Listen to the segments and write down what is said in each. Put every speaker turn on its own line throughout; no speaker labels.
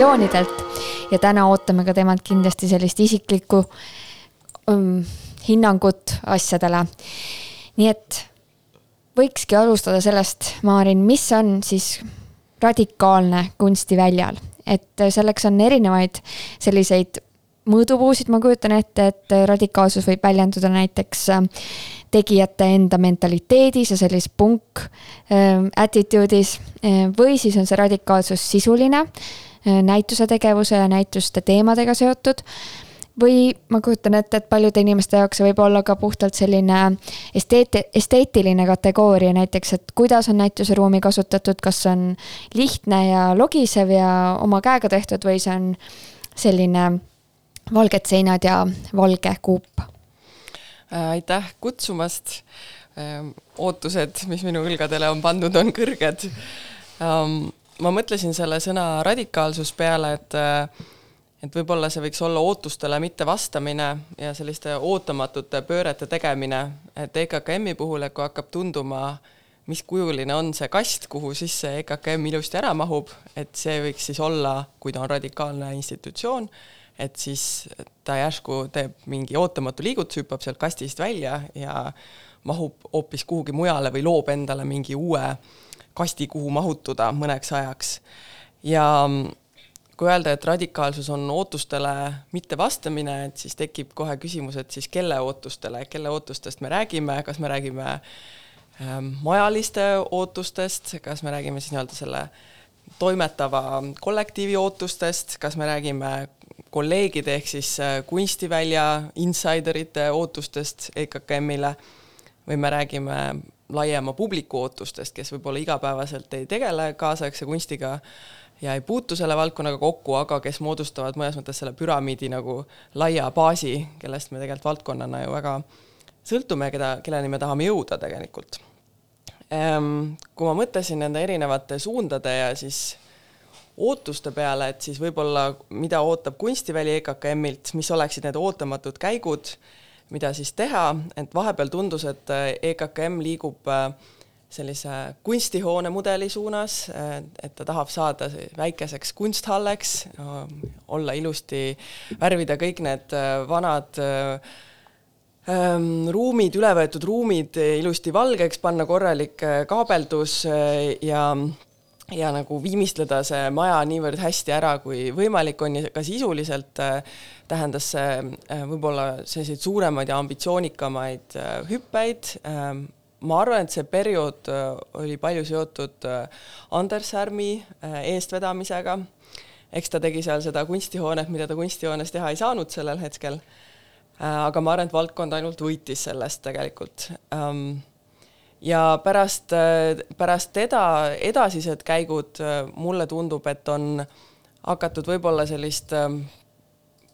Positsioonidelt ja täna ootame ka temalt kindlasti sellist isiklikku um, hinnangut asjadele. nii et võikski alustada sellest, Maarin, mis on siis radikaalne kunstiväljal, et selleks on erinevaid selliseid mõõdupuusid, ma kujutan ette, et radikaalsus võib väljenduda näiteks äh, tegijate enda mentaliteedis ja sellises punk äh, attitude'is äh, või siis on see radikaalsus sisuline Äh, näituse tegevuse ja näituste teemadega seotud. või ma kujutan ette, et paljude inimeste jaoks see võib olla ka puhtalt selline esteet-, esteetiline kategooria, näiteks, et kuidas on näituseruumi kasutatud, kas on lihtne ja logisev ja oma käega tehtud või see on selline valged seinad ja valge kuup.
Äh, aitäh kutsumast. Ähm, ootused, mis minu õlgadele on pandud, on kõrged um, ma mõtlesin selle sõna radikaalsus peale, et et võib-olla see võiks olla ootustele mitte vastamine ja selliste ootamatute pöörete tegemine, et EKKM-i puhul, et kui hakkab tunduma, mis kujuline on see kast, kuhu sisse EKKM ilusti ära mahub, et see võiks siis olla, kui ta on radikaalne institutsioon, et siis ta järsku teeb mingi ootamatu liigutuse, hüppab sealt kastist välja ja mahub hoopis kuhugi mujale või loob endale mingi uue äh, kasti, kuhu mahutuda mõneks ajaks. ja kui öelda, et radikaalsus on ootustele mittevastamine, et siis tekib kohe küsimus, et siis kelle ootustele, kelle ootustest me räägime, kas me räägime ähm, majaliste ootustest, kas me räägime siis nii-öelda selle toimetava kollektiivi ootustest, kas me räägime kolleegide ehk siis äh, kunstivälja insiderite ootustest EKKM-ile või me räägime laiema publiku ootustest, kes võib-olla igapäevaselt ei tegele kaasaegse kunstiga ja ei puutu selle valdkonnaga kokku, aga kes moodustavad mõnes mõttes selle püramiidi nagu laia baasi, kellest me tegelikult valdkonnana ju väga sõltume ja keda, kelleni me tahame jõuda tegelikult. Ehm, kui ma mõtlesin nende erinevate suundade ja siis ootuste peale, et siis võib-olla mida ootab kunstiväli EKKM-ilt, mis oleksid need ootamatud käigud mida siis teha, et vahepeal tundus, et äh, EKKM liigub äh, sellise kunstihoone mudeli suunas, äh, et ta tahab saada väikeseks kunsthalleks, olla ilusti, värvida kõik need vanad ähm, ruumid, üle võetud ruumid ilusti valgeks, panna korralik kaabeldus ja ja nagu viimistleda see maja niivõrd hästi ära, kui võimalik on ja ka sisuliselt äh, tähendas see äh, võib-olla selliseid suuremaid ja ambitsioonikamaid äh, hüppeid. Ähm, ma arvan, et see periood oli palju seotud Anders Härmi eestvedamisega. eks ta tegi seal seda kunstihoonet, mida ta kunstihoones teha ei saanud sellel hetkel. aga ma arvan, et valdkond ainult võitis sellest tegelikult ähm, ja pärast, pärast teda edasised käigud mulle tundub, et on hakatud võib-olla sellist ähm,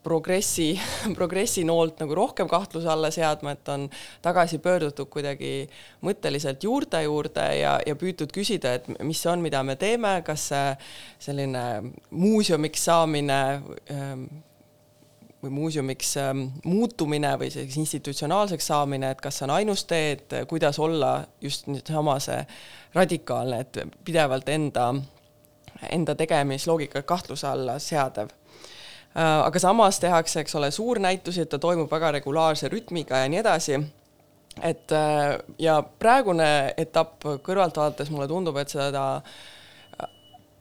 progressi, progressi noolt nagu rohkem kahtluse alla seadma, et on tagasi pöördutud kuidagi mõtteliselt juurte juurde ja, ja püütud küsida, et mis see on, mida me teeme, kas see selline muuseumiks saamine ähm, või muuseumiks ähm, muutumine või selliseks institutsionaalseks saamine, et kas see on ainus tee, et kuidas olla just nüüd sama see radikaalne, et pidevalt enda, enda tegemisloogika kahtluse alla seadev äh, aga samas tehakse, eks ole, suurnäitusi, et ta toimub väga regulaarse rütmiga ja nii edasi. et äh, ja praegune etapp kõrvalt vaadates mulle tundub, et seda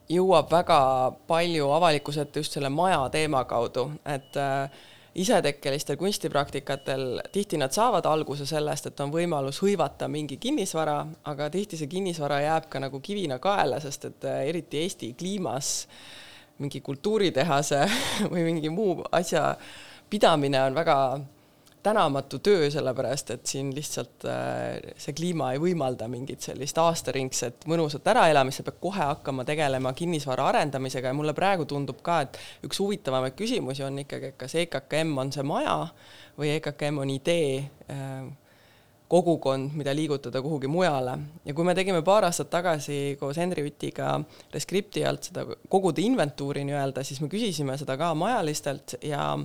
jõuab väga palju avalikkuse ette just selle maja teema kaudu, et äh, isetekkelistel kunstipraktikatel tihti nad saavad alguse sellest, et on võimalus hõivata mingi kinnisvara, aga tihti see kinnisvara jääb ka nagu kivina kaela, sest et äh, eriti Eesti kliimas mingi kultuuritehase või mingi muu asja pidamine on väga tänamatu töö, sellepärast et siin lihtsalt äh, see kliima ei võimalda mingit sellist aastaringset mõnusat äraelamist, sa pead kohe hakkama tegelema kinnisvara arendamisega ja mulle praegu tundub ka, et üks huvitavamaid küsimusi on ikkagi, et kas EKKM on see maja või EKKM on idee, äh, kogukond, mida liigutada kuhugi mujale. ja kui me tegime paar aastat tagasi koos Henri Utiga Rescripti alt seda kogude inventuuri nii-öelda, siis me küsisime seda ka majalistelt ja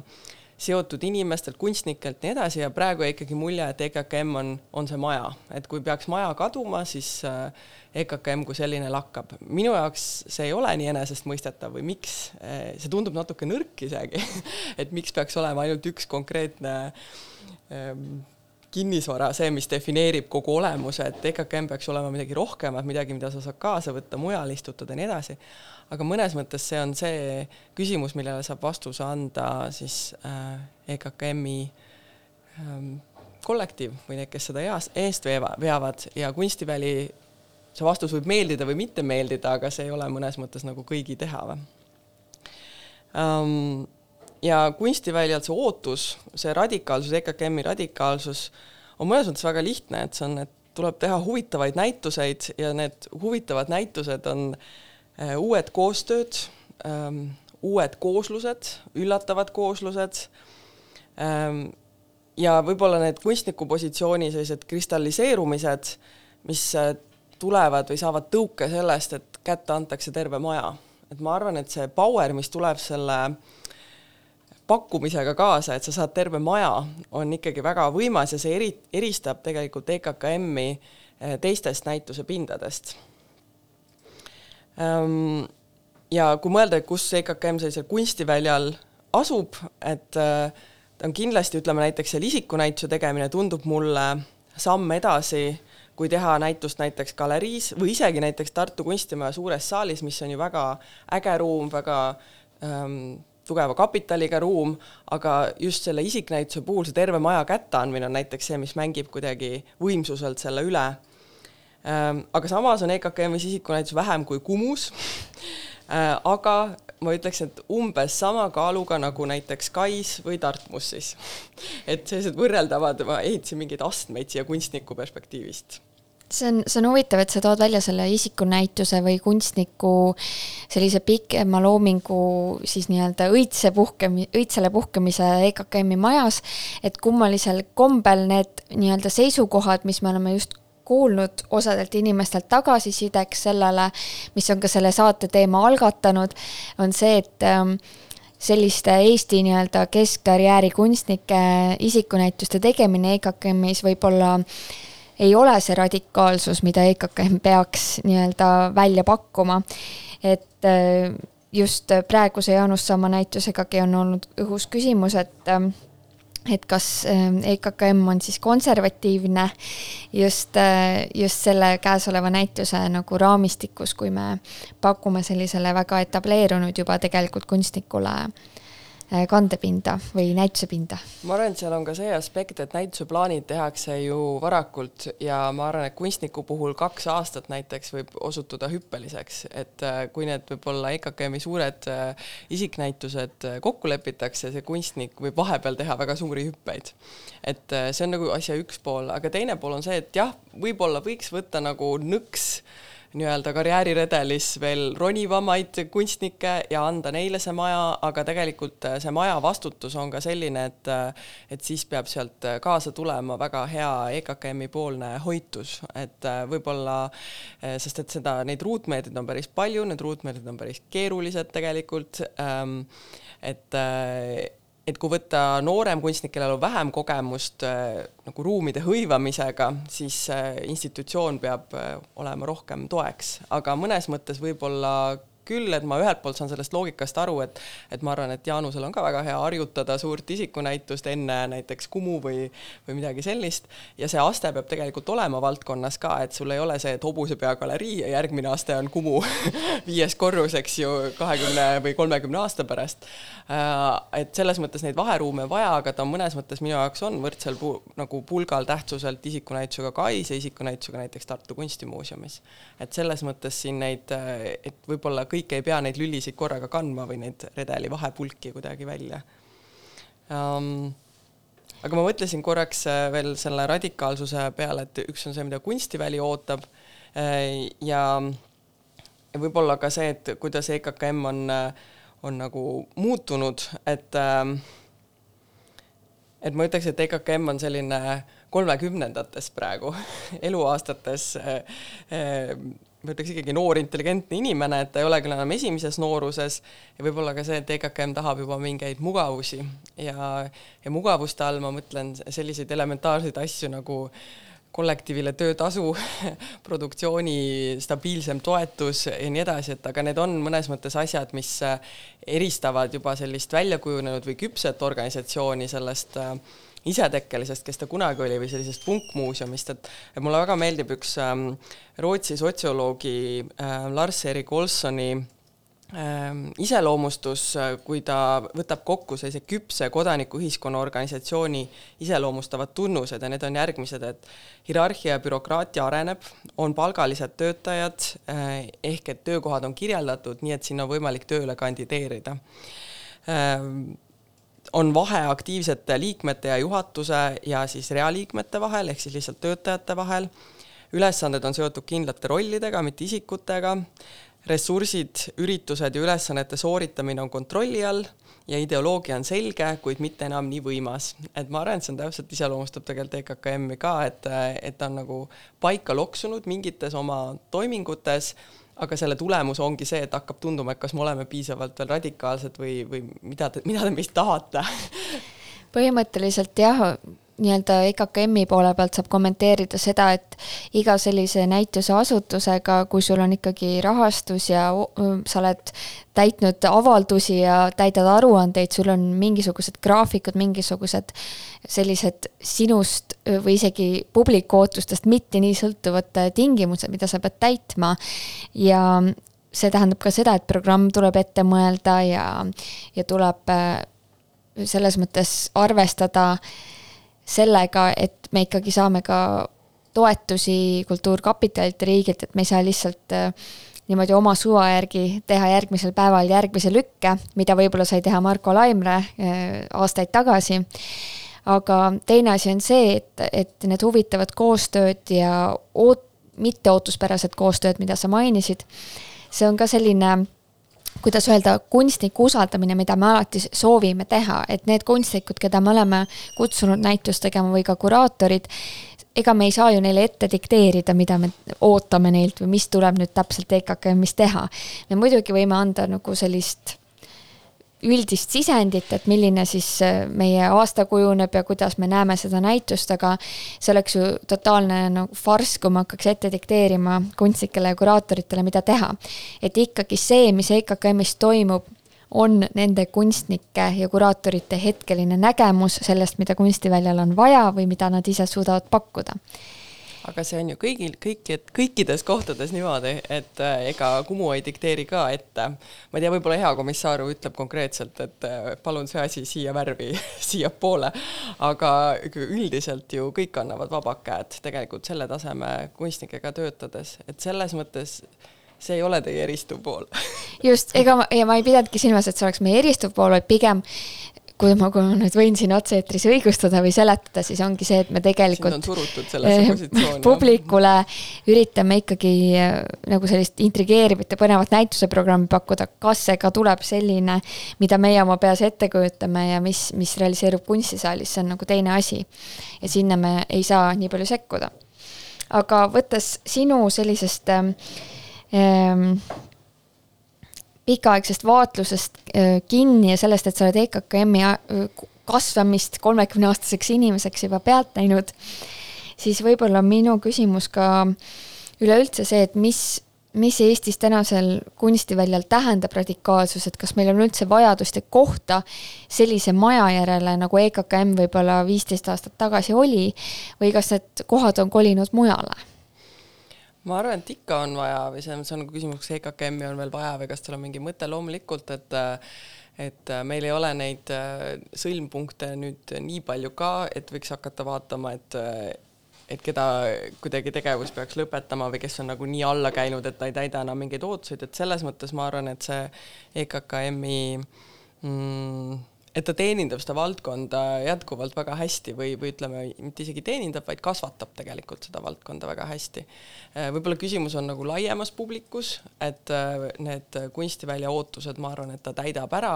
seotud inimestelt, kunstnikelt, nii edasi ja praegu jäi ikkagi mulje, et EKKM on, on see maja, et kui peaks maja kaduma, siis äh, EKKM kui selline lakkab. minu jaoks see ei ole nii enesestmõistetav või miks, äh, see tundub natuke nõrk isegi et miks peaks olema ainult üks konkreetne ähm, kinnisvara, see, mis defineerib kogu olemuse, et EKKM peaks olema midagi rohkemat, midagi, mida sa saad kaasa võtta, mujal istutada ja nii edasi. Aga mõnes mõttes see on see küsimus, millele saab vastuse anda siis äh, EKKM-i ähm, kollektiiv või need, kes seda eas, eest veavad. Ja kunstiväli, see vastus võib meeldida või mitte meeldida, aga see ei ole mõnes mõttes nagu kõigi teha või um, ja kunstiväljalt see ootus, see radikaalsus, EKKM-i radikaalsus on mõnes mõttes väga lihtne, et see on, et tuleb teha huvitavaid näituseid ja need huvitavad näitused on äh, uued koostööd ähm,, uued kooslused, üllatavad kooslused ähm, ja võib-olla need kunstniku positsiooni sellised kristalliseerumised, mis äh, tulevad või saavad tõuke sellest, et kätte antakse terve maja. et ma arvan, et see power, mis tuleb selle äh, pakkumisega kaasa, et sa saad terve maja, on ikkagi väga võimas ja see eri, eristab tegelikult EKKM-i eh, teistest näituse pindadest. Ehm, ja kui mõelda, kus EKKM sellisel kunstiväljal asub, et eh, ta on kindlasti, ütleme näiteks seal isikunäituse tegemine tundub mulle samm edasi, kui teha näitust näiteks galeriis või isegi näiteks Tartu Kunstimaja suures saalis, mis on ju väga äge ruum, väga ähm, tugeva kapitaliga ruum, aga just selle isiknäituse puhul see terve maja kätteandmine on näiteks see, mis mängib kuidagi võimsuselt selle üle. Ähm, aga samas on EKKM-is isikunäitus vähem kui Kumus. Äh, aga ma ütleks, et umbes sama kaaluga nagu näiteks Kais või Tartmus siis. et sellised võrreldavad, ma ehitasin mingeid astmeid siia kunstniku perspektiivist.
See on, see on huvitav, et sa tood välja selle isikunäituse või kunstniku sellise pikema loomingu siis nii-öelda õitse puhkemi-, õitsele puhkemise EKKM-i majas, et kummalisel kombel need nii-öelda seisukohad, mis me oleme just kuulnud osadelt inimestelt tagasisideks sellele, mis on ka selle saate teema algatanud, on see, et ähm, selliste Eesti nii-öelda keskkarjääri kunstnike isikunäituste tegemine EKKM-is võib olla äh, ei ole see radikaalsus, mida EKKM peaks nii-öelda välja pakkuma. et äh, just praeguse Jaanus Samma näitusegagi on olnud õhus küsimus, et äh, et kas äh, EKKM on siis konservatiivne just, just selle käesoleva näituse nagu raamistikus, kui me pakume sellisele väga etableerunud juba tegelikult kunstnikule äh, Äh, kandepinda või näitusepinda?
ma arvan, et seal on ka see aspekt, et näituseplaanid tehakse ju varakult ja ma arvan, et kunstniku puhul kaks aastat näiteks võib osutuda hüppeliseks, et äh, kui need võib-olla EKKM-i suured äh, isiknäitused kokku lepitakse, see kunstnik võib vahepeal teha väga suuri hüppeid. et see on nagu asja üks pool, aga teine pool on see, et jah, võib-olla võiks võtta nagu nõks nii-öelda karjääriredelis veel ronivamaid kunstnikke ja anda neile see maja, aga tegelikult äh, see maja vastutus on ka selline, et äh, et siis peab sealt kaasa tulema väga hea EKKM-i poolne hoitus, et võib-olla, sest et seda, neid ruutmeetreid on päris palju, need ruutmeetrid on päris keerulised tegelikult, ähm, et et kui võtta noorem kunstnik, kellel on vähem kogemust äh, nagu ruumide hõivamisega, siis äh, institutsioon peab äh, olema rohkem toeks, aga mõnes mõttes võib-olla küll, et ma ühelt poolt saan sellest loogikast aru, et et ma arvan, et Jaanusel on ka väga hea harjutada suurt isikunäitust enne näiteks Kumu või, või midagi sellist ja see aste peab tegelikult olema valdkonnas ka, et sul ei ole see, et hobusepea galerii ja järgmine aste on Kumu viies korrus, eks ju, kahekümne või kolmekümne aasta pärast. Äh, et selles mõttes neid vaheruume vaja, aga ta mõnes mõttes minu jaoks on võrdsel pu nagu pulgal tähtsuselt isikunäitusega Kais ja isikunäitusega näiteks Tartu Kunstimuuseumis. et selles mõttes siin neid, et võib-olla kõik ei pea neid lülisid korraga kandma või neid redeli vahepulki kuidagi välja um,. aga ma mõtlesin korraks äh, veel selle radikaalsuse peale, et üks on see, mida kunstiväli ootab äh, ja, ja võib-olla ka see, et kuidas EKKM on, äh, on nagu muutunud, et et ma ütleks, et EKKM on selline kolmekümnendates praegu eluaastates ma ütleks ikkagi noor intelligentne inimene, et ta ei ole küll enam esimeses nooruses. Ja võib-olla ka see, et EKKM tahab juba mingeid mugavusi. Ja, ja mugavuste all ma mõtlen selliseid elementaarseid asju nagu kollektiivile töötasu, produktsiooni stabiilsem toetus ja nii edasi, et aga need on mõnes mõttes asjad, mis eristavad juba sellist väljakujunenud või küpset organisatsiooni sellest äh, isetekkelisest, kes ta kunagi oli, või sellisest punkmuuseumist, et et mulle väga meeldib üks ähm, Rootsi sotsioloogi äh, Lars-Erik Olsoni ähm, iseloomustus, äh, kui ta võtab kokku sellise küpse kodanikuühiskonna organisatsiooni iseloomustavad tunnused ja need on järgmised, et hierarhia ja bürokraatia areneb, on palgalised töötajad äh, ehk et töökohad on kirjeldatud nii, et sinna on võimalik tööle kandideerida. Ähm, on vahe aktiivsete liikmete ja juhatuse ja siis realiikmete vahel, ehk siis lihtsalt töötajate vahel. ülesanded on seotud kindlate rollidega, mitte isikutega. ressursid, üritused ja ülesannete sooritamine on kontrolli all ja ideoloogia on selge, kuid mitte enam nii võimas. et ma arvan, et see on täpselt, iseloomustab tegelikult EKKM-i ka, et, et ta on nagu paika loksunud mingites oma toimingutes aga selle tulemus ongi see, et hakkab tunduma, et kas me oleme piisavalt veel radikaalsed või, või mida te, mida te meist tahate.
Põhimõtteliselt jah, nii-öelda EKKM-i poole pealt saab kommenteerida seda, et iga sellise näituse asutusega, kui sul on ikkagi rahastus ja sa oled täitnud avaldusi ja täidad aruandeid, sul on mingisugused graafikud, mingisugused sellised sinust või isegi publiku ootustest mitte nii sõltuvad tingimused, mida sa pead täitma. ja see tähendab ka seda, et programm tuleb ette mõelda ja, ja tuleb selles mõttes arvestada äh, sellega, et me ikkagi saame ka toetusi Kultuurkapitalilt ja riigilt, et me ei saa lihtsalt äh, niimoodi oma suva järgi teha järgmisel päeval järgmise lükke, mida võib-olla sai teha Marko Laimre äh, aastaid tagasi. aga teine asi on see, et, et need huvitavad koostööd ja oot-, mitteootuspärased koostööd, mida sa mainisid, see on ka selline kuidas öelda, kunstniku usaldamine, mida me alati soovime teha, et need kunstnikud, keda me oleme kutsunud näitust tegema või ka kuraatorid, ega me ei saa ju neile ette dikteerida, mida me ootame neilt või mis tuleb nüüd täpselt EKKM-is teha. me muidugi võime anda nagu sellist üldist sisendit, et milline siis äh, meie aasta kujuneb ja kuidas me näeme seda näitust, aga see oleks ju totaalne nagu farss, kui ma hakkaks ette dikteerima kunstnikele ja kuraatoritele, mida teha. et ikkagi see, mis EKKM-is toimub, on nende kunstnike ja kuraatorite hetkeline nägemus sellest, mida kunstiväljal on vaja või mida nad ise suudavad pakkuda
aga see on ju kõigil, kõiki, kõikides kohtades niimoodi, et äh, ega Kumu ei dikteeri ka ette. ma ei tea, võib-olla hea komissar ütleb konkreetselt, et äh, palun see asi siia värvi siiapoole, aga üldiselt ju kõik annavad vabad käed tegelikult selle taseme kunstnikega töötades, et selles mõttes see ei ole teie eristuv pool.
Just, ega ma, ja ma ei pidanudki silmas, et see oleks meie eristuv pool, vaid pigem kui ma, kui ma nüüd võin siin otse-eetris õigustada või seletada, siis ongi see, et me tegelikult.
eh,
publikule üritame ikkagi eh, nagu sellist intrigeerivat ja põnevat näituseprogrammi pakkuda, kas see ka tuleb selline, mida meie oma peas ette kujutame ja mis, mis realiseerub kunstisaalis, see on nagu teine asi. ja sinna me ei saa nii palju sekkuda. aga võttes sinu sellisest ähm, pikaaegsest vaatlusest äh, kinni ja sellest, et sa oled EKKM-i äh, kasvamist kolmekümneaastaseks inimeseks juba pealt näinud, siis võib-olla minu küsimus ka üleüldse see, et mis, mis Eestis tänasel kunstiväljal tähendab radikaalsus, et kas meil on üldse vajadust ja kohta sellise maja järele, nagu EKKM võib-olla viisteist aastat tagasi oli, või kas need kohad on kolinud mujale?
Ma arvan, et ikka on vaja või see on, see on nagu küsimus, kas EKKM-i on veel vaja või kas tal on mingi mõte, loomulikult, et et meil ei ole neid äh, sõlmpunkte nüüd nii palju ka, et võiks hakata vaatama, et et keda kuidagi tegevus peaks lõpetama või kes on nagu nii alla käinud, et ta ei täida enam mingeid ootuseid, et selles mõttes ma arvan, et see EKKM-i mm, et ta teenindab seda valdkonda jätkuvalt väga hästi või, või ütleme, mitte isegi teenindab, vaid kasvatab tegelikult seda valdkonda väga hästi. Äh, võib-olla küsimus on nagu laiemas publikus, et äh, need kunstivälja ootused, ma arvan, et ta täidab ära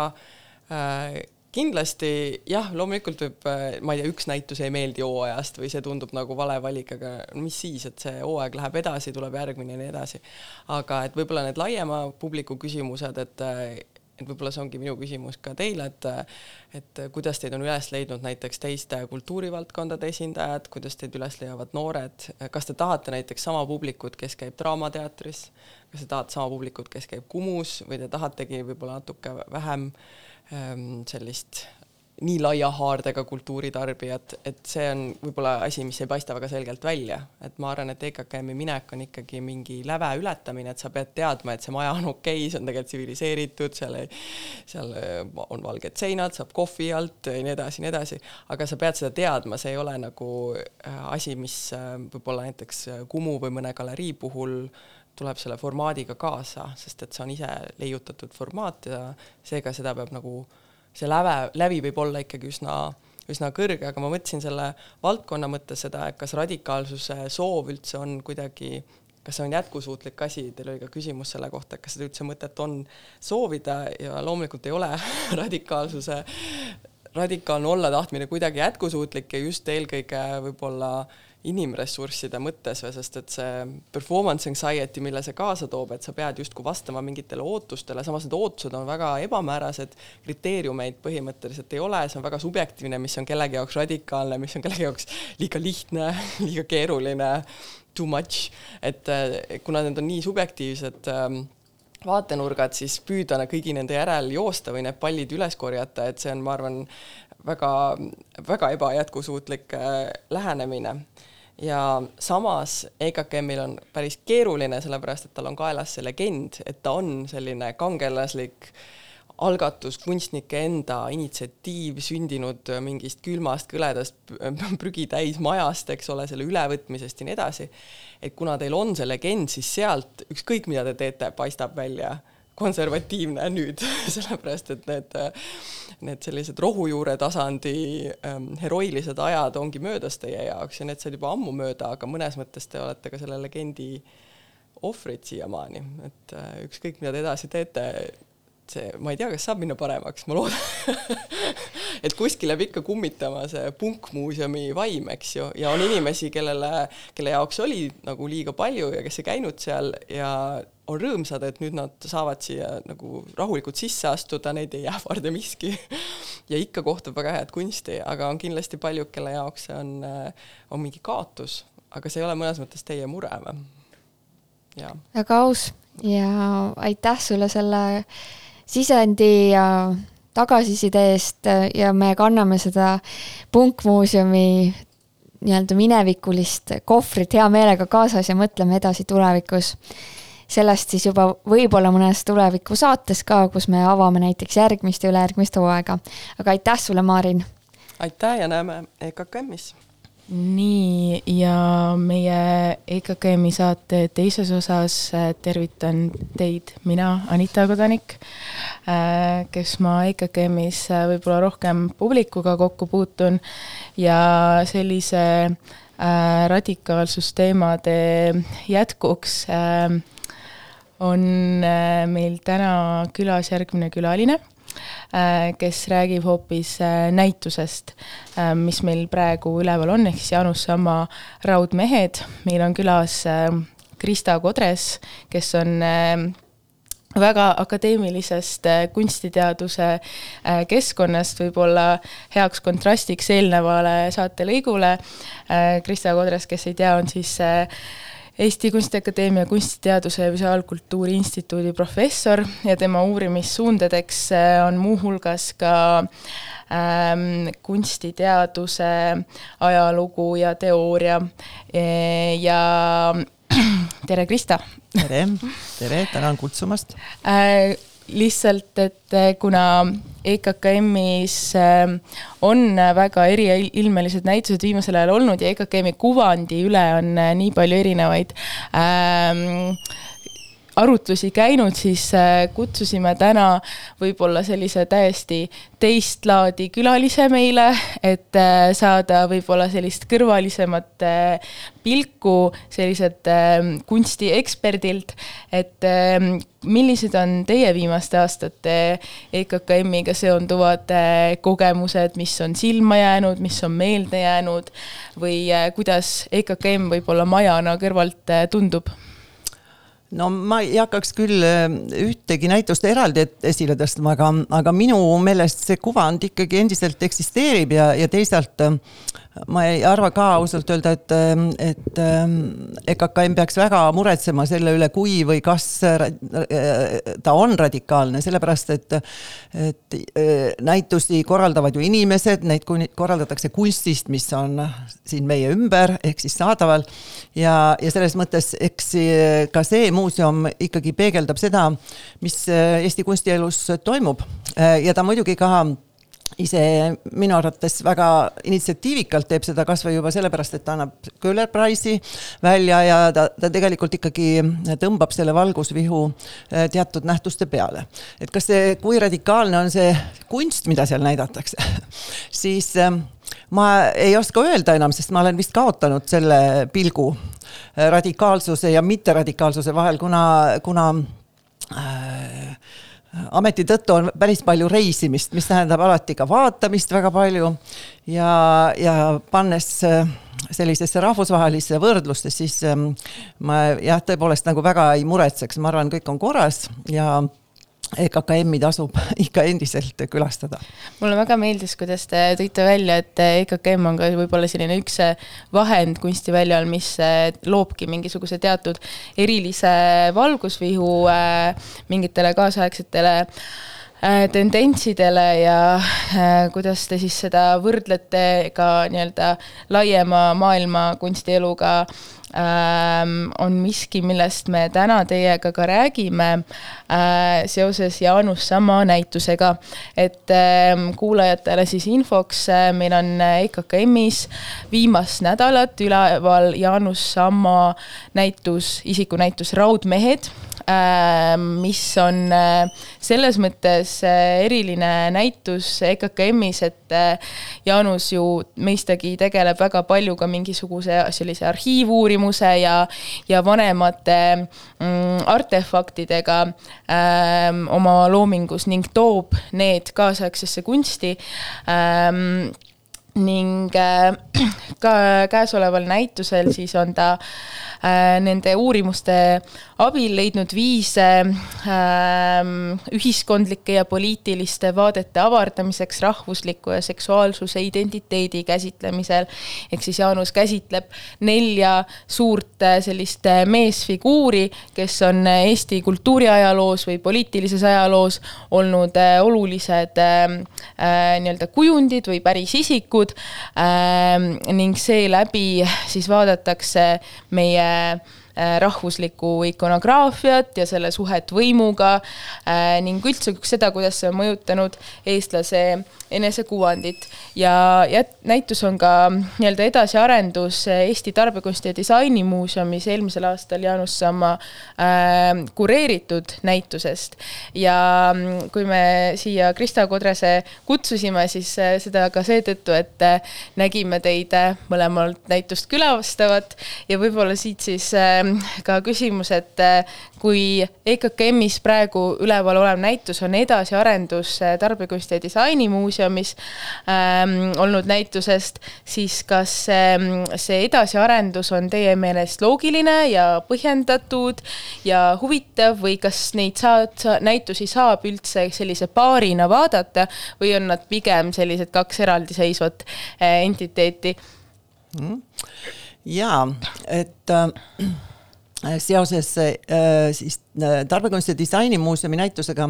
äh, kindlasti jah, loomulikult võib, ma ei tea, üks näitus ei meeldi hooajast või see tundub nagu vale valik, aga mis siis, et see hooaeg läheb edasi, tuleb järgmine ja nii edasi. aga et võib-olla need laiema publiku küsimused, et et võib-olla see ongi minu küsimus ka teile, et et kuidas teid on üles leidnud näiteks teiste kultuurivaldkondade esindajad, kuidas teid üles leiavad noored, kas te tahate näiteks sama publikut, kes käib Draamateatris, kas te tahate sama publikut, kes käib Kumus? Või te tahategi võib-olla natuke vähem ähm, sellist nii laia haardega kultuuritarbijat, et see on võib-olla asi, mis ei paista väga selgelt välja, et ma arvan, et EKKM-i minek on ikkagi mingi läve ületamine, et sa pead teadma, et see maja on okei okay,, see on tegelikult tsiviliseeritud, seal seal on valged seinad, saab kohvi alt ja nii edasi, nii edasi, aga sa pead seda teadma, see ei ole nagu äh, asi, mis äh, võib-olla näiteks Kumu või mõne galerii puhul tuleb selle formaadiga kaasa, sest et see on ise leiutatud formaat ja seega seda peab nagu äh, see läve, lävi võib olla ikkagi üsna, üsna kõrge, aga ma mõtlesin selle valdkonna mõttes seda, et kas radikaalsuse soov üldse on kuidagi kas see on jätkusuutlik asi, teil oli ka küsimus selle kohta, et kas seda üldse mõtet on soovida ja loomulikult ei ole radikaalsuse, radikaalne olla tahtmine kuidagi jätkusuutlik ja just eelkõige võib-olla äh, inimressursside mõttes sest et see performance anxiety, mille see kaasa toob, et sa pead justkui vastama mingitele ootustele, samas need ootused on väga ebamäärased, kriteeriumeid põhimõtteliselt ei ole, see on väga subjektiivne, mis on kellegi jaoks radikaalne, mis on kellegi jaoks liiga lihtne, liiga keeruline, too much, et kuna need on nii subjektiivsed ähm, vaatenurgad, siis püüda kõigi nende järel joosta või need pallid üles korjata, et see on, ma arvan, väga, väga ebajätkusuutlik äh, lähenemine ja samas EKKM-il on päris keeruline, sellepärast et tal on kaelas see legend, et ta on selline kangelaslik algatus, kunstnike enda initsiatiiv sündinud mingist külmast kõledast prügitäis majast, eks ole, selle ülevõtmisest ja nii edasi. et kuna teil on see legend, siis sealt ükskõik, mida te teete, paistab välja konservatiivne nüüd sellepärast et need, need sellised rohujuure tasandi ähm, heroilised ajad ongi möödas teie jaoks ja need said juba ammu mööda, aga mõnes mõttes te olete ka selle legendi ohvrid siiamaani, et äh, ükskõik, mida te edasi teete, see, ma ei tea, kas saab minna paremaks, ma loodan et kuskil jääb ikka kummitama see punkmuuseumi vaim, eks ju, ja on inimesi, kellele, kelle jaoks oli nagu liiga palju ja kes ei käinud seal ja on rõõmsad, et nüüd nad saavad siia nagu rahulikult sisse astuda, neid ei ähvarda miski ja ikka kohtab väga head kunsti, aga on kindlasti paljud, kelle jaoks see on, on mingi kaotus, aga see ei ole mõnes mõttes teie mure või?
väga aus ja aitäh sulle selle sisendi ja tagasiside eest ja me kanname seda Punkmuuseumi nii-öelda minevikulist kohvrit hea meelega kaasas ja mõtleme edasi tulevikus. sellest siis juba võib-olla mõnes tuleviku saates ka, kus me avame näiteks järgmist ja ülejärgmist hooaega. aga aitäh sulle, Maarin!
aitäh ja näeme EKKM-is!
Nii, ja meie EKKM-i saate teises osas äh, tervitan teid, mina, Anita Kodanik, äh, kes ma EKKM-is äh, võib-olla rohkem publikuga kokku puutun ja sellise radikaalsusteemade jätkuks on meil täna külas järgmine külaline kes räägib hoopis äh, näitusest, äh, mis meil praegu üleval on, ehk siis Jaanus Samma Raudmehed. meil on külas Krista Kodres, kes on väga akadeemilisest kunstiteaduse keskkonnast võib-olla heaks kontrastiks eelnevale saatelõigule. Krista Kodres, kes ei tea, on siis Eesti Kunstiakadeemia Kunstiteaduse ja Visuaalkultuuri Instituudi professor ja tema uurimissuundadeks äh, on muuhulgas ka ähm, kunstiteaduse ajalugu ja teooria ja tere, Krista!
tere, tere, tänan kutsumast
äh,! Lihtsalt, et äh, kuna EKKM-is äh, on väga eriilmelised näitused viimasel ajal olnud ja EKKM-i kuvandi üle on äh, nii palju erinevaid ähm, arutlusi käinud, siis äh, kutsusime täna võib-olla sellise täiesti teist laadi külalise meile, et äh, saada võib-olla sellist kõrvalisemat äh, pilku selliselt kunstieksperdilt, et millised on teie viimaste aastate EKKM-iga seonduvad kogemused, mis on silma jäänud, mis on meelde jäänud või kuidas EKKM võib-olla majana kõrvalt tundub?
No ma ei hakkaks küll äh, ühtegi näitust eraldi esile tõstma, aga, aga minu meelest see kuvand ikkagi endiselt eksisteerib ja, ja teisalt äh, ma ei arva ka ausalt öelda, et, et EKKM peaks väga muretsema selle üle, kui või kas ta on radikaalne, sellepärast et, et näitusi korraldavad ju inimesed, neid korraldatakse kunstist, mis on siin meie ümber ehk siis saadaval. ja, ja selles mõttes, eks ka see muuseum ikkagi peegeldab seda, mis Eesti kunstielus toimub ja ta muidugi ka ise minu arvates väga initsiatiivikalt teeb seda kasvõi juba sellepärast, et ta annab Köhler Prize'i välja ja ta, ta tegelikult ikkagi tõmbab selle valgusvihu äh, teatud nähtuste peale. et kas see, kui radikaalne on see kunst, mida seal näidatakse siis ähm, ma ei oska öelda enam, sest ma olen vist kaotanud selle pilgu äh, radikaalsuse ja mitteradikaalsuse vahel, kuna, kuna äh, ameti tõttu on päris palju reisimist, mis tähendab alati ka vaatamist väga palju. Ja, ja pannes äh, sellisesse rahvusvahelisse võrdlusse, siis ähm, ma jah, tõepoolest nagu väga ei muretseks, ma arvan, kõik on korras ja EKKM-i tasub ikka endiselt külastada.
mulle väga meeldis, kuidas te tõite välja, et EKKM on ka võib-olla selline üks vahend kunstiväljal, mis loobki mingisuguse teatud erilise valgusvihu äh, mingitele kaasaegsetele äh, tendentsidele ja äh, kuidas te siis seda võrdlete ka nii-öelda laiema maailma kunstieluga on miski, millest me täna teiega ka räägime äh, seoses Jaanus Samma näitusega. et ähm, kuulajatele siis infoks, äh, meil on EKKM-is viimast nädalat üleval Jaanus Samma näitus, isikunäitus Raudmehed Äh, mis on äh, selles mõttes äh, eriline näitus EKKM-is, et Jaanus ju mõistagi tegeleb väga palju ka mingisuguse sellise arhiivuurimuse ja, ja vanemate mm, artefaktidega ähm, oma loomingus ning toob need kaasaegsesse kunsti. Ähm, ning äh, ka käesoleval näitusel siis on ta äh, nende uurimuste abil leidnud viise ähm, ühiskondlike ja poliitiliste vaadete avardamiseks rahvusliku ja seksuaalsuse identiteedi käsitlemisel. ehk siis Jaanus käsitleb nelja suurt äh, sellist meesfiguuri, kes on Eesti kultuuriajaloos või poliitilises ajaloos olnud olulised ähm, äh, nii-öelda kujundid või päris isikud äh, ning seeläbi siis vaadatakse meie rahvuslikku ikonograafiat ja selle suhet võimuga äh, ning üldse seda, kuidas see on mõjutanud eestlase enesekuvandit. ja, ja näitus on ka nii-öelda edasiarendus Eesti Tarbekunsti ja Disainimuuseumis eelmisel aastal Jaanus Samma äh, kureeritud näitusest. ja mm, kui me siia Krista Kodrese kutsusime, siis äh, seda ka seetõttu, et äh, nägime teid äh, mõlemalt näitust külastavat ja võib-olla siit siis äh, ka küsimus, et äh, kui EKKM-is praegu üleval olev näitus on edasiarendus äh, Tarbekunsti ja Disainimuuseumis ähm, olnud näitusest, siis kas ähm, see edasiarendus on teie meelest loogiline ja põhjendatud ja huvitav või kas neid saad, näitusi saab üldse sellise paarina vaadata või on nad pigem sellised kaks eraldiseisvat äh, entiteeti
mm.? jaa, et äh, seoses äh, siis äh, Tarbekunsti Disainimuuseumi näitusega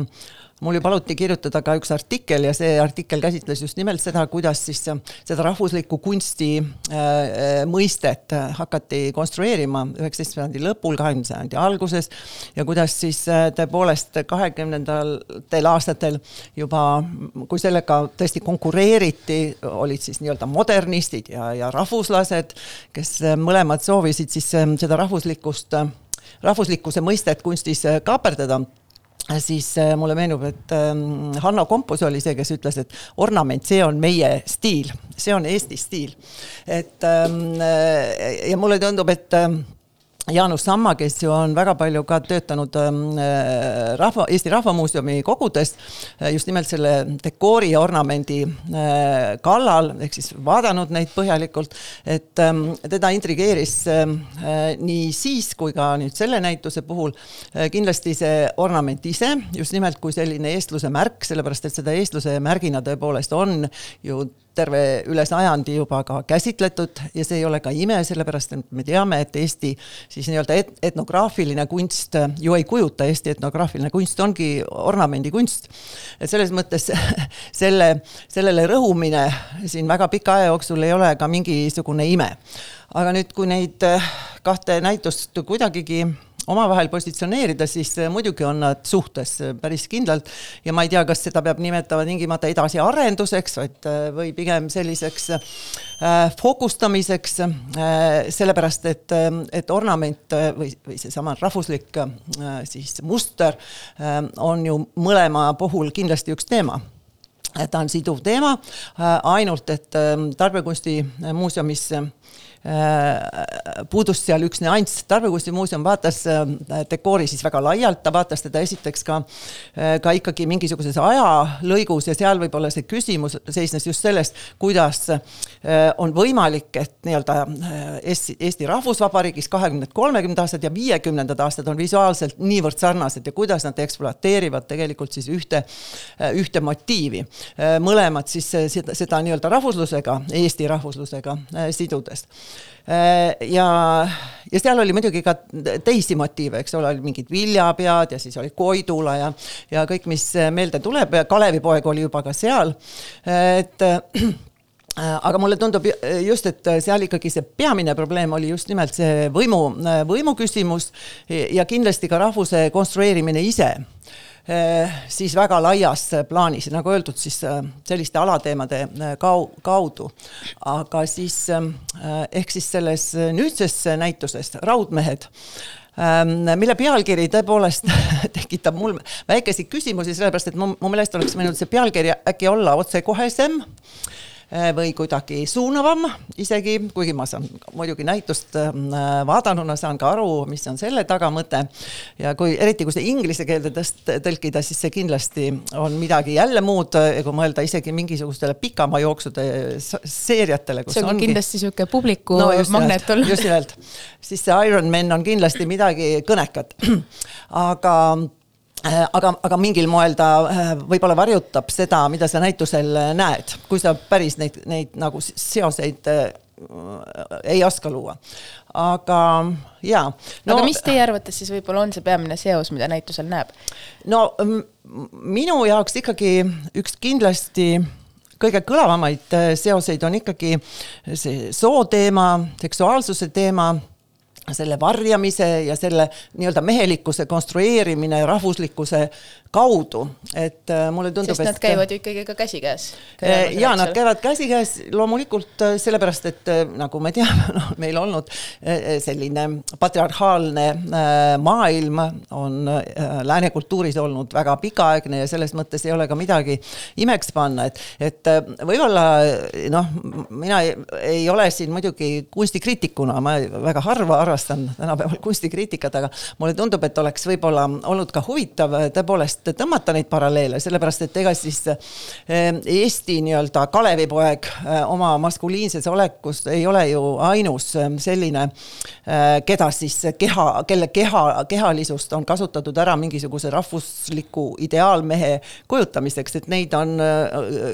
mul ju paluti kirjutada ka üks artikkel ja see artikkel käsitles just nimelt seda, kuidas siis seda rahvuslikku kunsti äh, äh mõistet hakati konstrueerima üheksateistkümnenda sajandi lõpul, kahekümnenda sajandi alguses ja kuidas siis äh, tõepoolest kahekümnendatel aastatel juba, kui sellega tõesti konkureeriti, olid siis nii-öelda modernistid ja, ja rahvuslased, kes mõlemad soovisid siis äh, seda rahvuslikkust, rahvuslikkuse mõistet kunstis kaaperdada siis äh, mulle meenub, et ähm, Hanno Kompus oli see, kes ütles, et ornament, see on meie stiil, see on Eesti stiil. et ähm, äh, ja mulle tundub, et ähm, Jaanus Samma, kes ju on väga palju ka töötanud ähm, äh, rahva, Eesti Rahva Muuseumi kogudes äh, just nimelt selle dekoori ja ornamendi äh, kallal, ehk siis vaadanud neid põhjalikult, et ähm, teda intrigeeris ähm, nii siis kui ka nüüd selle näituse puhul kindlasti see ornament ise, just nimelt kui selline eestluse märk, sellepärast et seda eestluse märgina tõepoolest on ju terve üle sajandi juba ka käsitletud ja see ei ole ka ime, sellepärast et me teame, et Eesti siis nii-öelda et, etnograafiline kunst ju ei kujuta, Eesti etnograafiline kunst ongi ornamendikunst. et selles mõttes selle, sellele rõhumine siin väga pika aja jooksul ei ole ka mingisugune ime. aga nüüd, kui neid kahte näitust kuidagigi omavahel positsioneerida, siis äh, muidugi on nad suhtes äh, päris kindlalt. Ja ma ei tea, kas seda peab nimetama tingimata edasiarenduseks, vaid äh, või pigem selliseks äh, fookustamiseks äh,, sellepärast et, et ornament või, või seesama rahvuslik äh, siis muster on ju mõlema puhul kindlasti üks teema. Ta on siduv teema, ainult et Tarbekunsti muuseumis Äh, puudus seal üks nüanss, Tarbekunstimuuseum vaatas äh, dekoori siis väga laialt, ta vaatas teda esiteks ka, äh, ka ikkagi mingisuguses ajalõigus ja seal võib-olla see küsimus seisnes just selles, kuidas on võimalik, et nii-öelda Eesti, Eesti Rahvusvabariigis kahekümnendad, kolmekümnendad aastad ja viiekümnendad aastad on visuaalselt niivõrd sarnased ja kuidas nad ekspluateerivad tegelikult siis ühte, ühte motiivi. mõlemad siis seda, seda nii-öelda rahvuslusega, Eesti rahvuslusega sidudes. Äh, ja, ja seal oli muidugi ka teisi motiive, eks ole, olid mingid viljapead ja siis oli Koidula ja, ja kõik, mis meelde tuleb. Kalevipoeg oli juba ka seal, et äh, aga mulle tundub just, et seal ikkagi see peamine probleem oli just nimelt see võimu, võimu küsimus ja kindlasti ka rahvuse konstrueerimine ise siis väga laias plaanis, nagu öeldud, siis eh, selliste alateemade eh, kau-, kaudu. aga siis ehk siis selles nüüdses näituses Raudmehed mille pealkiri tõepoolest tekitab mul väikeseid küsimusi, sellepärast et mu, mu meelest oleks võinud see pealkiri äkki olla otsekohesem Äh, või kuidagi suunavam isegi, kuigi ma saan muidugi näitust äh, vaadanuna saan ka aru, mis on selle tagamõte. ja kui, eriti kui see inglise keelde tõst-, tõlkida, siis see kindlasti on midagi jälle muud, kui mõelda isegi mingisugustele pikama jooksude seeriatele.
see on ongi... kindlasti niisugune publiku no, magnet olnud.
just nimelt, siis see Ironman on kindlasti midagi kõnekat. aga Äh, aga, aga mingil moel ta äh, võib-olla varjutab seda, mida sa näitusel äh, näed, kui sa päris neid, neid nagu seoseid ei oska luua. aga jaa
no,. aga mis teie arvates siis võib-olla on see peamine seos, mida näitusel näeb?
no minu jaoks ikkagi üks kindlasti kõige kõlavamaid seoseid on ikkagi see soo teema, seksuaalsuse teema selle varjamise ja selle nii-öelda mehelikkuse konstrueerimine rahvuslikkuse kaudu, et äh, mulle tundub,
et. sest nad käivad ju ikkagi ka käsikäes.
Äh, ja nad käivad käsikäes loomulikult äh, sellepärast, et nagu me teame, noh, meil olnud selline patriarhaalne maailm on lääne kultuuris olnud väga pikaaegne ja selles mõttes ei ole ka midagi imeks panna, et, et võib-olla noh, mina ei, ei ole siin muidugi kunstikriitikuna, ma väga harva harrastan tänapäeval kunstikriitikat, aga mulle tundub, et oleks võib-olla olnud ka huvitav tõepoolest et tõmmata neid paralleele, sellepärast et ega siis eh, Eesti nii-öelda Kalevipoeg eh, oma maskuliinses olekus ei ole ju ainus eh, selline, keda siis keha, kelle keha, kehalisust on kasutatud ära mingisuguse rahvusliku ideaalmehe kujutamiseks, et neid on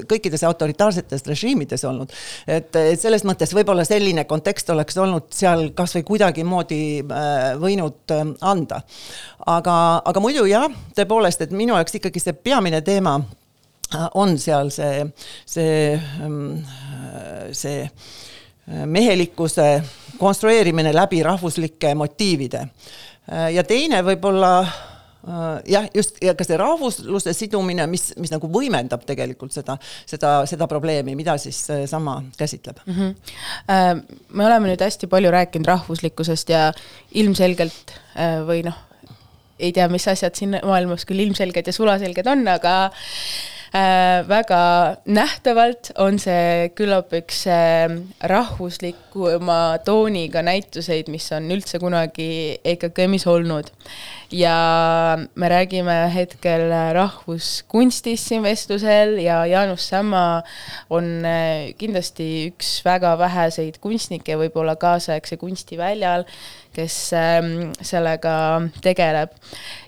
kõikides autoritaarsetes režiimides olnud. et, et selles mõttes võib-olla selline kontekst oleks olnud seal kasvõi kuidagimoodi võinud anda. Aga, aga muidu jah, tõepoolest, et minu jaoks ikkagi see peamine teema äh, on seal see, see, ähm, see äh, mehelikkuse konstrueerimine läbi rahvuslike motiivide. Äh, ja teine võib-olla jah, just ja ka see rahvusluse sidumine, mis, mis nagu võimendab tegelikult seda, seda, seda probleemi, mida siis sama käsitleb mm.
-hmm. me oleme nüüd hästi palju rääkinud rahvuslikkusest ja ilmselgelt või noh ei tea, mis asjad siin maailmas küll ilmselged ja sulaselged on, aga väga nähtavalt on see küllap üks äh, rahvuslikuma tooniga näituseid, mis on üldse kunagi EKKM-is olnud. ja me räägime hetkel rahvuskunstist siin vestlusel ja Jaanus Sämma on äh, kindlasti üks väga väheseid kunstnikke võib-olla kaasaegse kunsti väljal kes ähm, sellega tegeleb.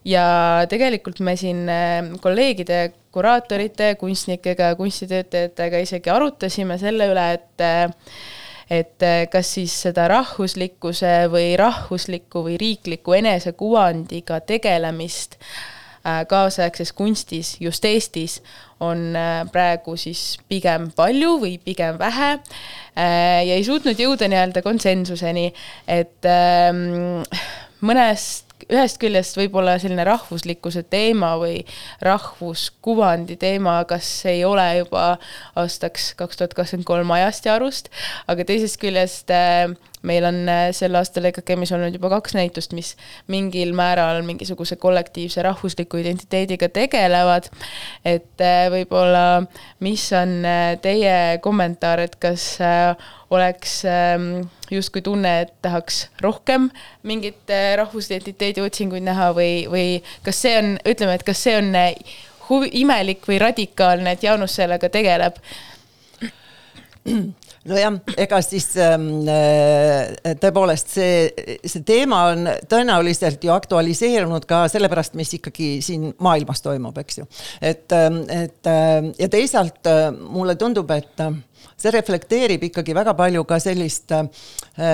ja tegelikult me siin ähm, kolleegide, kuraatorite, kunstnikega ja kunstitöötajatega isegi arutasime selle üle, et äh, et äh, kas siis seda rahvuslikkuse või rahvusliku või riikliku enesekuvandiga tegelemist äh, kaasaegses kunstis, just Eestis, on praegu siis pigem palju või pigem vähe Äh, ja ei suutnud jõuda nii-öelda konsensuseni, et ähm, mõnest ühest küljest võib-olla selline rahvuslikkuse teema või rahvuskuvandi teema, kas ei ole juba aastaks kaks tuhat kakskümmend kolm ajast ja arust, aga teisest küljest äh, meil on äh, sel aastal EKKM-is olnud juba kaks näitust, mis mingil määral mingisuguse kollektiivse rahvusliku identiteediga tegelevad. et äh, võib-olla, mis on teie kommentaar, et kas oleks ähm, justkui tunne, et tahaks rohkem mingit rahvusidentiteedi otsinguid näha või, või kas see on, ütleme, et kas see on huvi, imelik või radikaalne, et Jaanus sellega tegeleb?
nojah, ega siis ähm, äh, tõepoolest see, see teema on tõenäoliselt ju aktualiseerunud ka sellepärast, mis ikkagi siin maailmas toimub, eks ju. et, ähm, et ja teisalt mulle tundub, et see reflekteerib ikkagi väga palju ka sellist äh,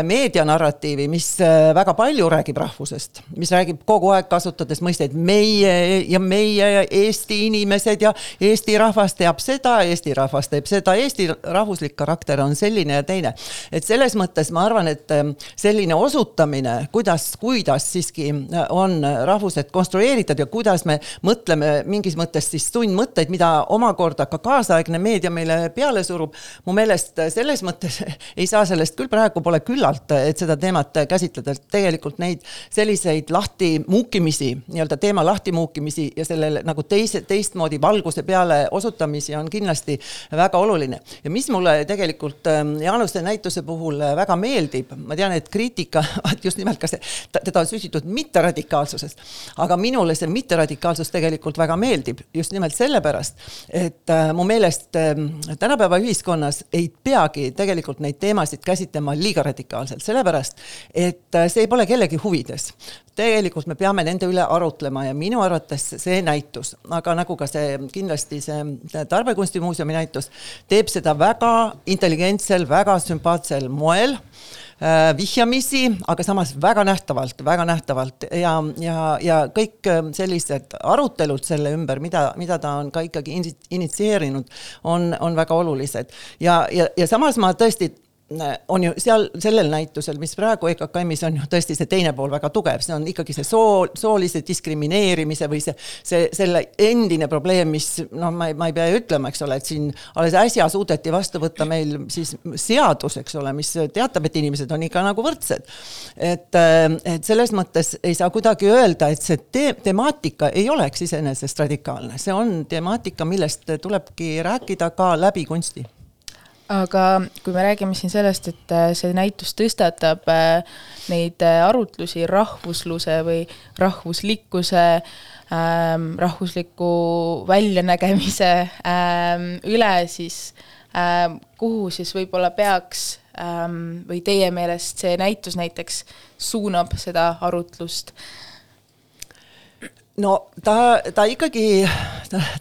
meedianarratiivi, mis äh, väga palju räägib rahvusest, mis räägib kogu aeg kasutades mõisteid meie ja meie ja Eesti inimesed ja Eesti rahvas teab seda, Eesti rahvas teeb seda, Eesti rahvuslik karakter on selline ja teine. et selles mõttes ma arvan, et äh, selline osutamine, kuidas, kuidas siiski on rahvused konstrueeritud ja kuidas me mõtleme mingis mõttes siis tundmõtteid, mida omakorda ka kaasaegne meedia meile peale surub, mu meelest selles mõttes ei saa sellest küll praegu pole küllalt, et seda teemat käsitleda, et tegelikult neid selliseid lahtimuukimisi, nii-öelda teema lahtimuukimisi ja sellele nagu teise, teistmoodi valguse peale osutamisi on kindlasti väga oluline. ja mis mulle tegelikult ähm, Jaanuse näituse puhul väga meeldib, ma tean, et kriitika, just nimelt ka see, teda on süüditud mitteradikaalsusest, aga minule see mitteradikaalsus tegelikult väga meeldib just nimelt sellepärast, et äh, mu meelest ähm, tänapäeva ühiskonnas ei peagi tegelikult neid teemasid käsitlema liiga radikaalselt, sellepärast et äh, see pole kellegi huvides. tegelikult me peame nende üle arutlema ja minu arvates see näitus, aga nagu ka see kindlasti see Tarbekunstimuuseumi näitus, teeb seda väga intelligentsel, väga sümpaatsel moel vihjamisi, aga samas väga nähtavalt, väga nähtavalt ja, ja, ja kõik äh, sellised arutelud selle ümber, mida, mida ta on ka ikkagi initsieerinud, on, on väga olulised. ja, ja, ja samas ma tõesti on ju seal sellel näitusel, mis praegu EKKM-is on ju tõesti see teine pool väga tugev, see on ikkagi see soo, soolise diskrimineerimise või see, see, selle endine probleem, mis noh, ma ei, ma ei pea ütlema, eks ole, et siin alles äsja suudeti vastu võtta meil siis seadus, eks ole, mis teatab, et inimesed on ikka nagu võrdsed. et, et selles mõttes ei saa kuidagi öelda, et see te temaatika ei oleks iseenesest radikaalne, see on temaatika, millest tulebki rääkida ka läbi kunsti
aga kui me räägime siin sellest, et äh, see näitus tõstatab äh, neid äh, arutlusi rahvusluse või rahvuslikkuse ähm,, rahvusliku väljanägemise ähm, üle, siis ähm, kuhu siis võib-olla peaks või teie meelest see näitus näiteks suunab seda arutlust
no ta, ta ikkagi,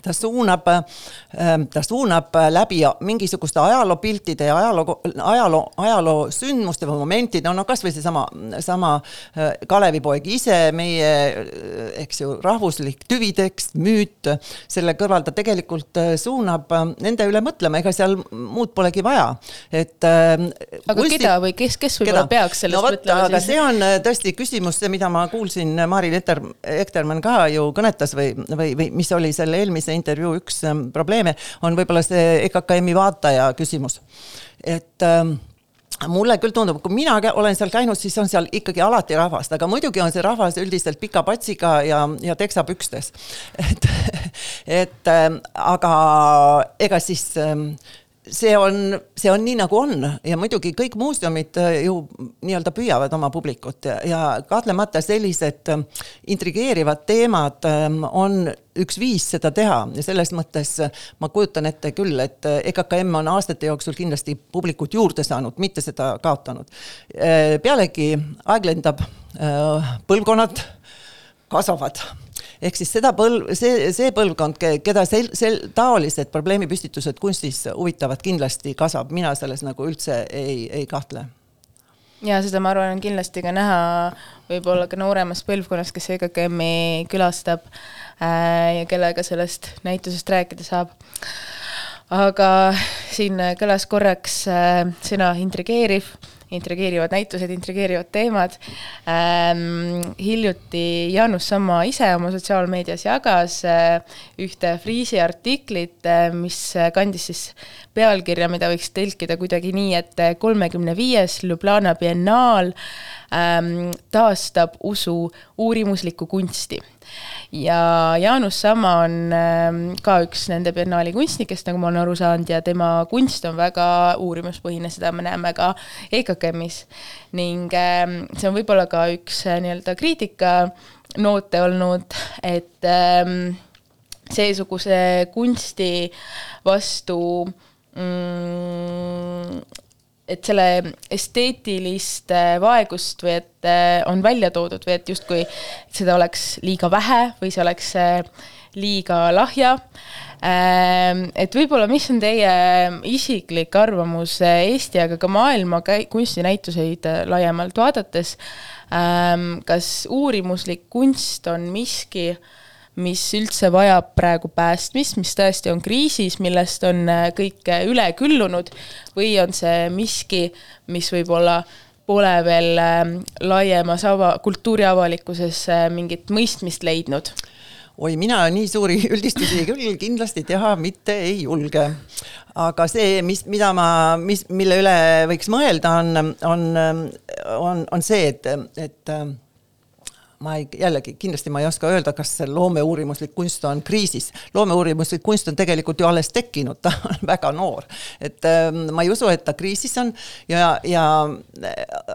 ta suunab, ähm, ta suunab läbi mingisuguste ajaloopiltide ja ajaloo, ajaloo, ajaloo sündmuste või momentide, no kasvõi seesama, sama äh, Kalevipoeg ise, meie, äh, eks ju, rahvuslik tüvitekst, müüt, selle kõrval ta tegelikult äh, suunab nende üle mõtlema, ega seal muud polegi vaja, et.
Ähm, aga kusti... keda või kes, kes võib-olla peaks sellest
no, võt, mõtlema? aga siis? see on tõesti küsimus, mida ma kuulsin Mari Leter, Ektermann ka ju kõnetas või, või, või mis oli selle eelmise intervjuu üks ähm, probleeme, on võib-olla see EKKM-i vaataja küsimus. et ähm, mulle küll tundub, kui mina olen seal käinud, siis on seal ikkagi alati rahvast, aga muidugi on see rahvas üldiselt pika patsiga ja, ja teksapükstes. et, et ähm, aga ega siis see on, see on nii, nagu on. Ja muidugi kõik muuseumid äh, ju nii-öelda püüavad oma publikut ja, ja kahtlemata sellised äh, intrigeerivad teemad ähm, on üks viis seda teha. Ja selles mõttes äh, ma kujutan ette küll, et EKKM on aastate jooksul kindlasti publikut juurde saanud, mitte seda kaotanud. pealegi aeg lendab, põlvkonnad kasvavad ehk siis seda põlv, see, see põlvkond, keda sel, sel, taolised probleemipüstitused kunstis huvitavad, kindlasti kasvab, mina selles nagu üldse ei, ei kahtle.
Ja seda ma arvan, on kindlasti ka näha võib-olla ka nooremas põlvkonnas, kes EKKM-i külastab äh, ja kellega sellest näitusest rääkida saab. aga siin kõlas korraks äh, sõna intrigeeriv intrigeerivad näitused, intrigeerivad teemad ähm,. hiljuti Jaanus Samma ise oma sotsiaalmeedias jagas äh, ühte Friisi artiklit äh,, mis kandis siis pealkirja, mida võiks tõlkida kuidagi nii, et kolmekümne viies Ljubljana biennaal ähm, taastab usu uurimuslikku kunsti ja Jaanus Samma on ähm, ka üks nende biennaali kunstnikest, nagu ma olen aru saanud, ja tema kunst on väga uurimuspõhine, seda me näeme ka EKKM-is. ning ähm, see on võib-olla ka üks äh, nii-öelda kriitikanoote olnud, et ähm, seesuguse kunsti vastu mm, et selle esteetilist vaegust või et äh, on välja toodud või et justkui seda oleks liiga vähe või see oleks äh, liiga lahja. Ähm, et võib-olla, mis on teie isiklik arvamus äh, Eesti, aga ka maailma kunstinäituseid laiemalt vaadates, ähm, kas uurimuslik kunst on miski, mis üldse vajab praegu päästmist, mis tõesti on kriisis, millest on äh, kõik äh, üle küllunud, või on see miski, mis võib-olla pole veel ähm, laiemas ava-, kultuuriavalikkuses äh, mingit mõistmist leidnud?
oi, mina nii suuri üldistusi küll kindlasti teha mitte ei julge. aga see, mis, mida ma, mis, mille üle võiks mõelda, on, on, on, on see, et, et ma ei, jällegi kindlasti ma ei oska öelda, kas loomeuurimuslik kunst on kriisis. loomeuurimuslik kunst on tegelikult ju alles tekkinud, ta on väga noor. et ähm, ma ei usu, et ta kriisis on ja, ja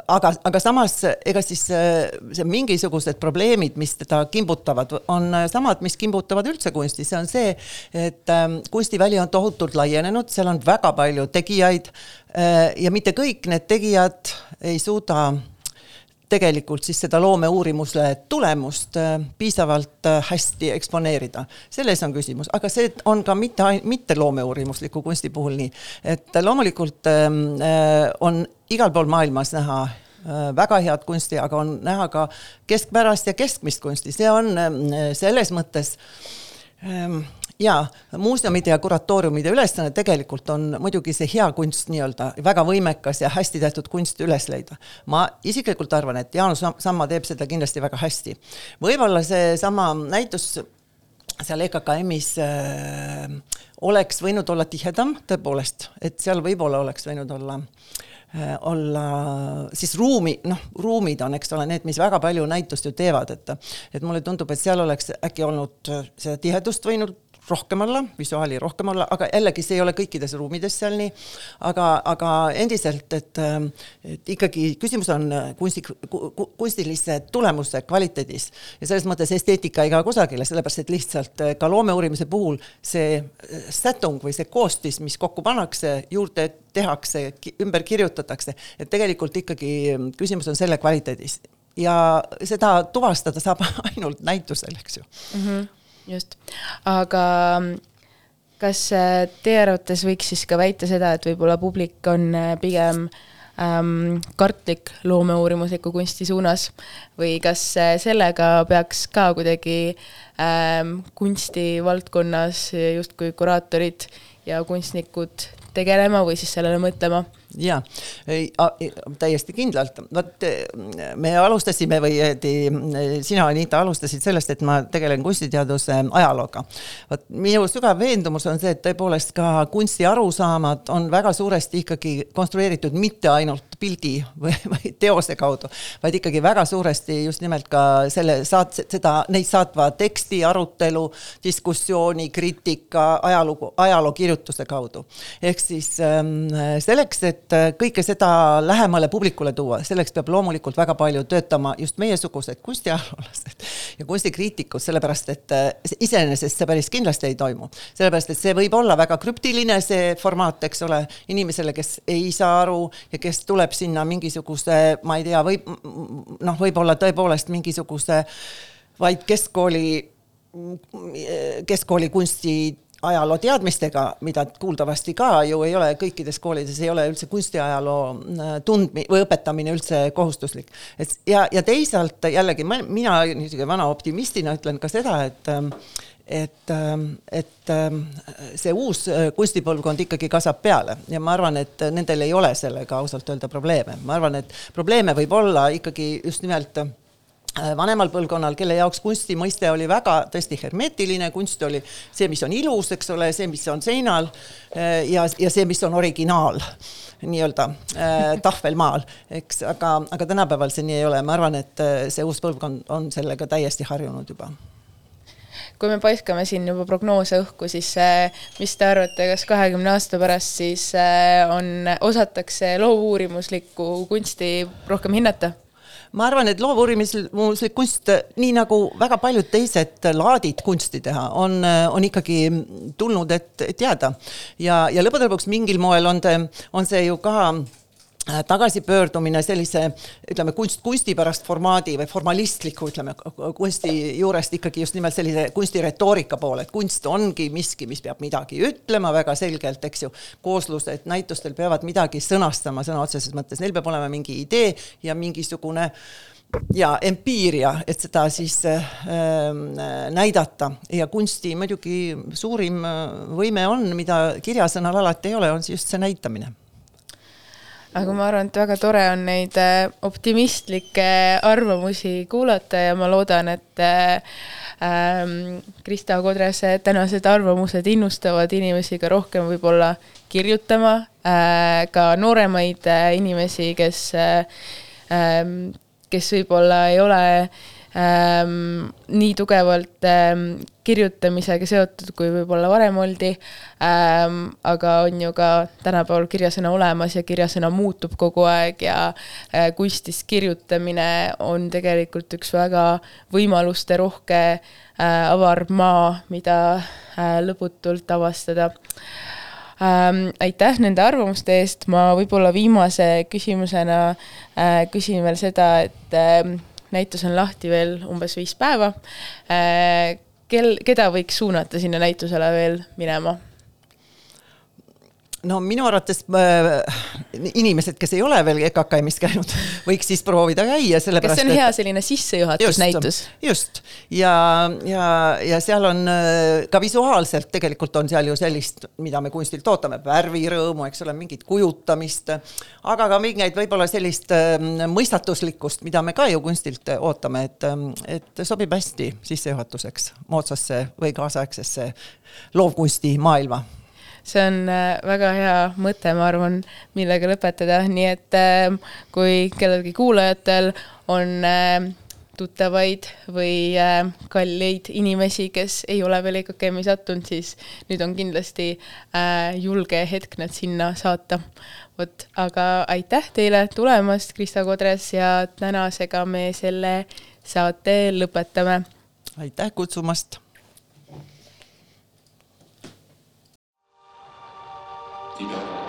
aga, aga samas ega siis äh, see mingisugused probleemid, mis teda kimbutavad, on samad, mis kimbutavad üldse kunsti, see on see, et ähm, kunstiväli on tohutult laienenud, seal on väga palju tegijaid äh, ja mitte kõik need tegijad ei suuda tegelikult siis seda loomeuurimuse tulemust äh, piisavalt äh, hästi eksponeerida. selles on küsimus, aga see on ka mitte, mitte loomeuurimusliku kunsti puhul nii, et loomulikult ähm, äh, on igal pool maailmas näha väga head kunsti, aga on näha ka keskpärast ja keskmist kunsti, see on ähm, selles mõttes jaa, muuseumide ja kuratooriumide ülesanne tegelikult on muidugi see hea kunst nii-öelda, väga võimekas ja hästi tehtud kunst üles leida. ma isiklikult arvan, et Jaanus Samma teeb seda kindlasti väga hästi. võib-olla seesama näitus seal EKKM-is äh, oleks võinud olla tihedam, tõepoolest, et seal võib-olla oleks võinud olla äh, olla siis ruumi, noh, ruumid on, eks ole, need, mis väga palju näitust ju teevad, et et mulle tundub, et seal oleks äkki olnud seda tihedust võinud rohkem olla, visuaali rohkem olla, aga jällegi see ei ole kõikides ruumides seal nii. aga, aga endiselt, et, et ikkagi küsimus on kunsti, kunstilise tulemuse kvaliteedis ja selles mõttes esteetika ei kao kusagile, sellepärast et lihtsalt ka loomeuurimise puhul see sätung või see koostis, mis kokku pannakse, juurde tehakse, ümber kirjutatakse, et tegelikult ikkagi küsimus on selle kvaliteedis ja seda tuvastada saab ainult näitusel, eks ju mm.
-hmm just, aga kas äh, teie arvates võiks siis ka väita seda, et võib-olla publik on äh, pigem ähm, kartlik loomeuurimusliku kunsti suunas? Või kas äh, sellega peaks ka kuidagi ähm, kunstivaldkonnas justkui kuraatorid ja kunstnikud tegelema või siis sellele mõtlema
ja täiesti kindlalt, vot me alustasime või sina, Anita, alustasid sellest, et ma tegelen kunstiteaduse ajalooga. vot minu sügav veendumus on see, et tõepoolest ka kunsti arusaamad on väga suuresti ikkagi konstrueeritud mitte ainult pildi või, või teose kaudu, vaid ikkagi väga suuresti just nimelt ka selle saat-, seda, neid saatva teksti arutelu, diskussiooni, kriitika, ajalugu, ajalookirjutuse kaudu. ehk siis ähm, selleks, et et äh, kõike seda lähemale publikule tuua, selleks peab loomulikult väga palju töötama just meiesugused kunstiajaloolased ja kunstikriitikud, sellepärast et äh, iseenesest see päris kindlasti ei toimu. sellepärast, et see võib olla väga krüptiline, see formaat, eks ole, inimesele, kes ei saa aru ja kes tuleb sinna mingisuguse, ma ei tea, võib noh, võib-olla tõepoolest mingisuguse vaid keskkooli keskkooli kunsti ajaloo teadmistega, mida kuuldavasti ka ju ei ole kõikides koolides, ei ole üldse kunstiajaloo äh, tundmi- või õpetamine üldse kohustuslik. et ja, ja teisalt jällegi ma, mina niisugune vana optimistina ütlen ka seda, et ähm, et, ähm, et ähm, see uus äh, kunstipõlvkond ikkagi kasvab peale ja ma arvan, et nendel ei ole sellega ausalt öelda probleeme, ma arvan, et probleeme võib olla ikkagi just nimelt vanemal põlvkonnal, kelle jaoks kunsti mõiste oli väga tõesti hermeetiline, kunst oli see, mis on ilus, eks ole, see, mis on seinal äh, ja, ja see, mis on originaal nii-öelda äh, tahvelmaal, eks, aga, aga tänapäeval see nii ei ole, ma arvan, et see uus põlvkond on sellega täiesti harjunud juba
kui me paiskame siin juba prognoose õhku, siis mis te arvate, kas kahekümne aasta pärast siis on, osatakse loovuurimuslikku kunsti rohkem hinnata?
Ma arvan, et loovuurimislik kunst, nii nagu väga paljud teised laadid kunsti teha, on, on ikkagi tulnud, et, et jääda. ja, ja lõppude lõpuks mingil moel on ta, on see ju ka tagasipöördumine sellise ütleme kunst kunsti pärast formaadi või formalistliku ütleme kunsti juurest ikkagi just nimelt sellise kunstiretoorika poole, et kunst ongi miski, mis peab midagi ütlema väga selgelt, eks ju. kooslused näitustel peavad midagi sõnastama sõna otseses mõttes, neil peab olema mingi idee ja mingisugune ja empiiria, et seda siis äh, näidata. Ja kunsti muidugi suurim võime on, mida kirjasõnal alati ei ole, on just see näitamine
aga ma arvan, et väga tore on neid äh, optimistlikke arvamusi kuulata ja ma loodan, et äh, ähm, Krista Kodrese tänased arvamused innustavad inimesi ka rohkem võib-olla kirjutama, äh, ka nooremaid inimesi, kes, ähm, kes võib-olla ei ole ähm, nii tugevalt ähm, kirjutamisega seotud, kui võib-olla varem oldi ähm,. aga on ju ka tänapäeval kirjasõna olemas ja kirjasõna muutub kogu aeg ja äh, kunstis kirjutamine on tegelikult üks väga võimalusterohke äh, avar maa, mida äh, lõputult avastada ähm,. aitäh nende arvamuste eest, ma võib-olla viimase küsimusena äh, küsin veel seda, et äh, näitus on lahti veel umbes viis päeva. Äh, kel, keda võiks suunata sinna näitusele veel minema?
No minu arvates äh, inimesed, kes ei ole veel EKKM-is käinud, võiks siis proovida käia, sellepärast
kas see on hea selline sissejuhatusnäitus?
just, ja, ja, ja seal on äh, ka visuaalselt tegelikult on seal ju sellist, mida me kunstilt ootame, värvirõõmu, eks ole, mingit kujutamist, aga ka mingeid võib-olla sellist äh, mõistatuslikkust, mida me ka ju kunstilt ootame, et, ähm, et sobib hästi sissejuhatuseks moodsasse või kaasaegsesse loovkunsti maailma
see on äh, väga hea mõte, ma arvan, millega lõpetada, nii et äh, kui kellelgi kuulajatel on äh, tuttavaid või kalleid inimesi, kes ei ole veel EKKM-i sattunud, siis nüüd on kindlasti julge hetk nad sinna saata. vot, aga aitäh teile tulemast, Krista Kodres ja tänasega me selle saate lõpetame.
aitäh kutsumast 低调。